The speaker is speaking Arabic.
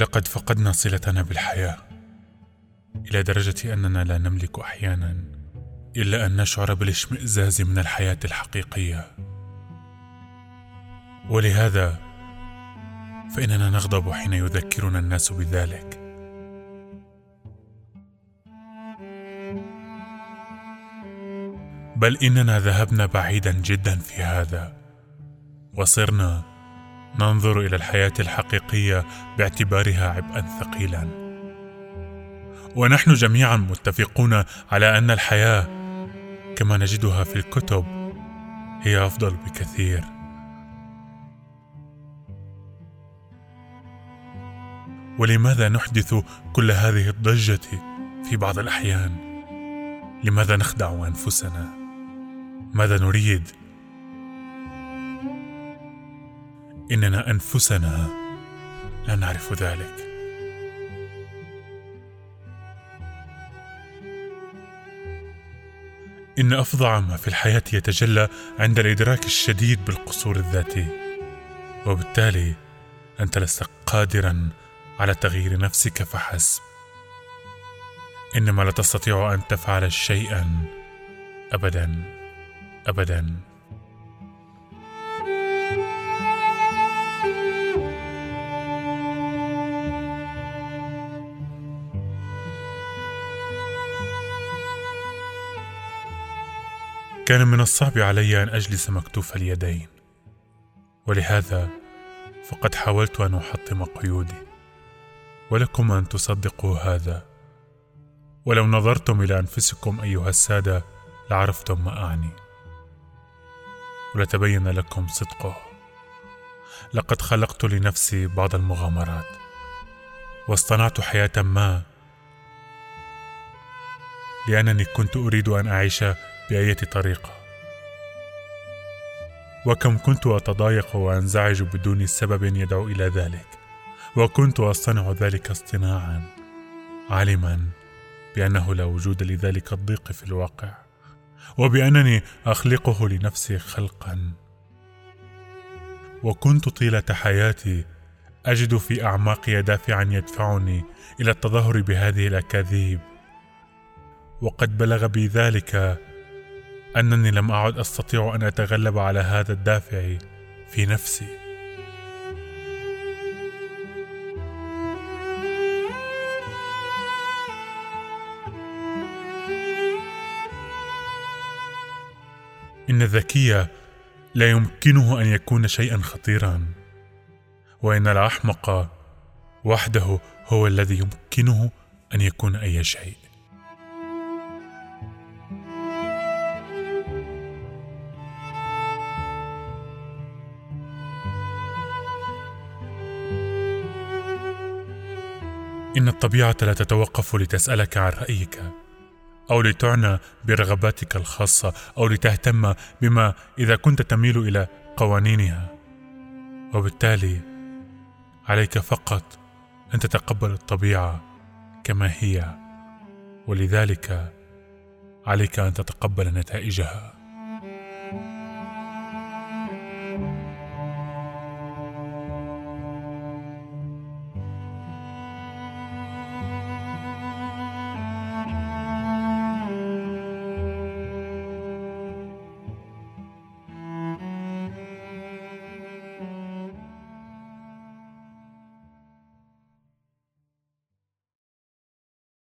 لقد فقدنا صلتنا بالحياة إلى درجة أننا لا نملك أحيانا إلا أن نشعر بالاشمئزاز من الحياة الحقيقية. ولهذا فإننا نغضب حين يذكرنا الناس بذلك. بل إننا ذهبنا بعيدا جدا في هذا وصرنا ننظر إلى الحياة الحقيقية باعتبارها عبئا ثقيلا. ونحن جميعا متفقون على أن الحياة كما نجدها في الكتب هي أفضل بكثير. ولماذا نحدث كل هذه الضجة في بعض الأحيان؟ لماذا نخدع أنفسنا؟ ماذا نريد إننا أنفسنا لا نعرف ذلك. إن أفظع ما في الحياة يتجلى عند الإدراك الشديد بالقصور الذاتي وبالتالي أنت لست قادرا على تغيير نفسك فحسب. إنما لا تستطيع أن تفعل شيئا ابدا ابدا. كان من الصعب علي أن أجلس مكتوف اليدين. ولهذا فقد حاولت أن أحطم قيودي. ولكم أن تصدقوا هذا. ولو نظرتم إلى أنفسكم أيها السادة لعرفتم ما اعني ولتبين لكم صدقه. لقد خلقت لنفسي بعض المغامرات. واصطنعت حياة ما لأنني كنت أريد أن أعيش بأية طريقة وكم كنت أتضايق وأنزعج بدون سبب يدعو إلى ذلك. وكنت اصطنع ذلك اصطناعا عالما بأنه لا وجود لذلك الضيق في الواقع وبأنني أخلقه لنفسي خلقا. وكنت طيلة حياتي أجد في اعماقي دافعا يدفعني إلى التظاهر بهذه الأكاذيب. وقد بلغ بي ذلك أنني لم أعد أستطيع أن أتغلب على هذا الدافع في نفسي. إن الذكي لا يمكنه أن يكون شيئا خطيرا وإن الأحمق وحده هو الذي يمكنه أن يكون أي شيء. إن الطبيعة لا تتوقف لتسألك عن رأيك أو لتعنى برغباتك الخاصة أو لتهتم بما إذا كنت تميل إلى قوانينها. وبالتالي عليك فقط أن تتقبل الطبيعة كما هي ولذلك عليك أن تتقبل نتائجها.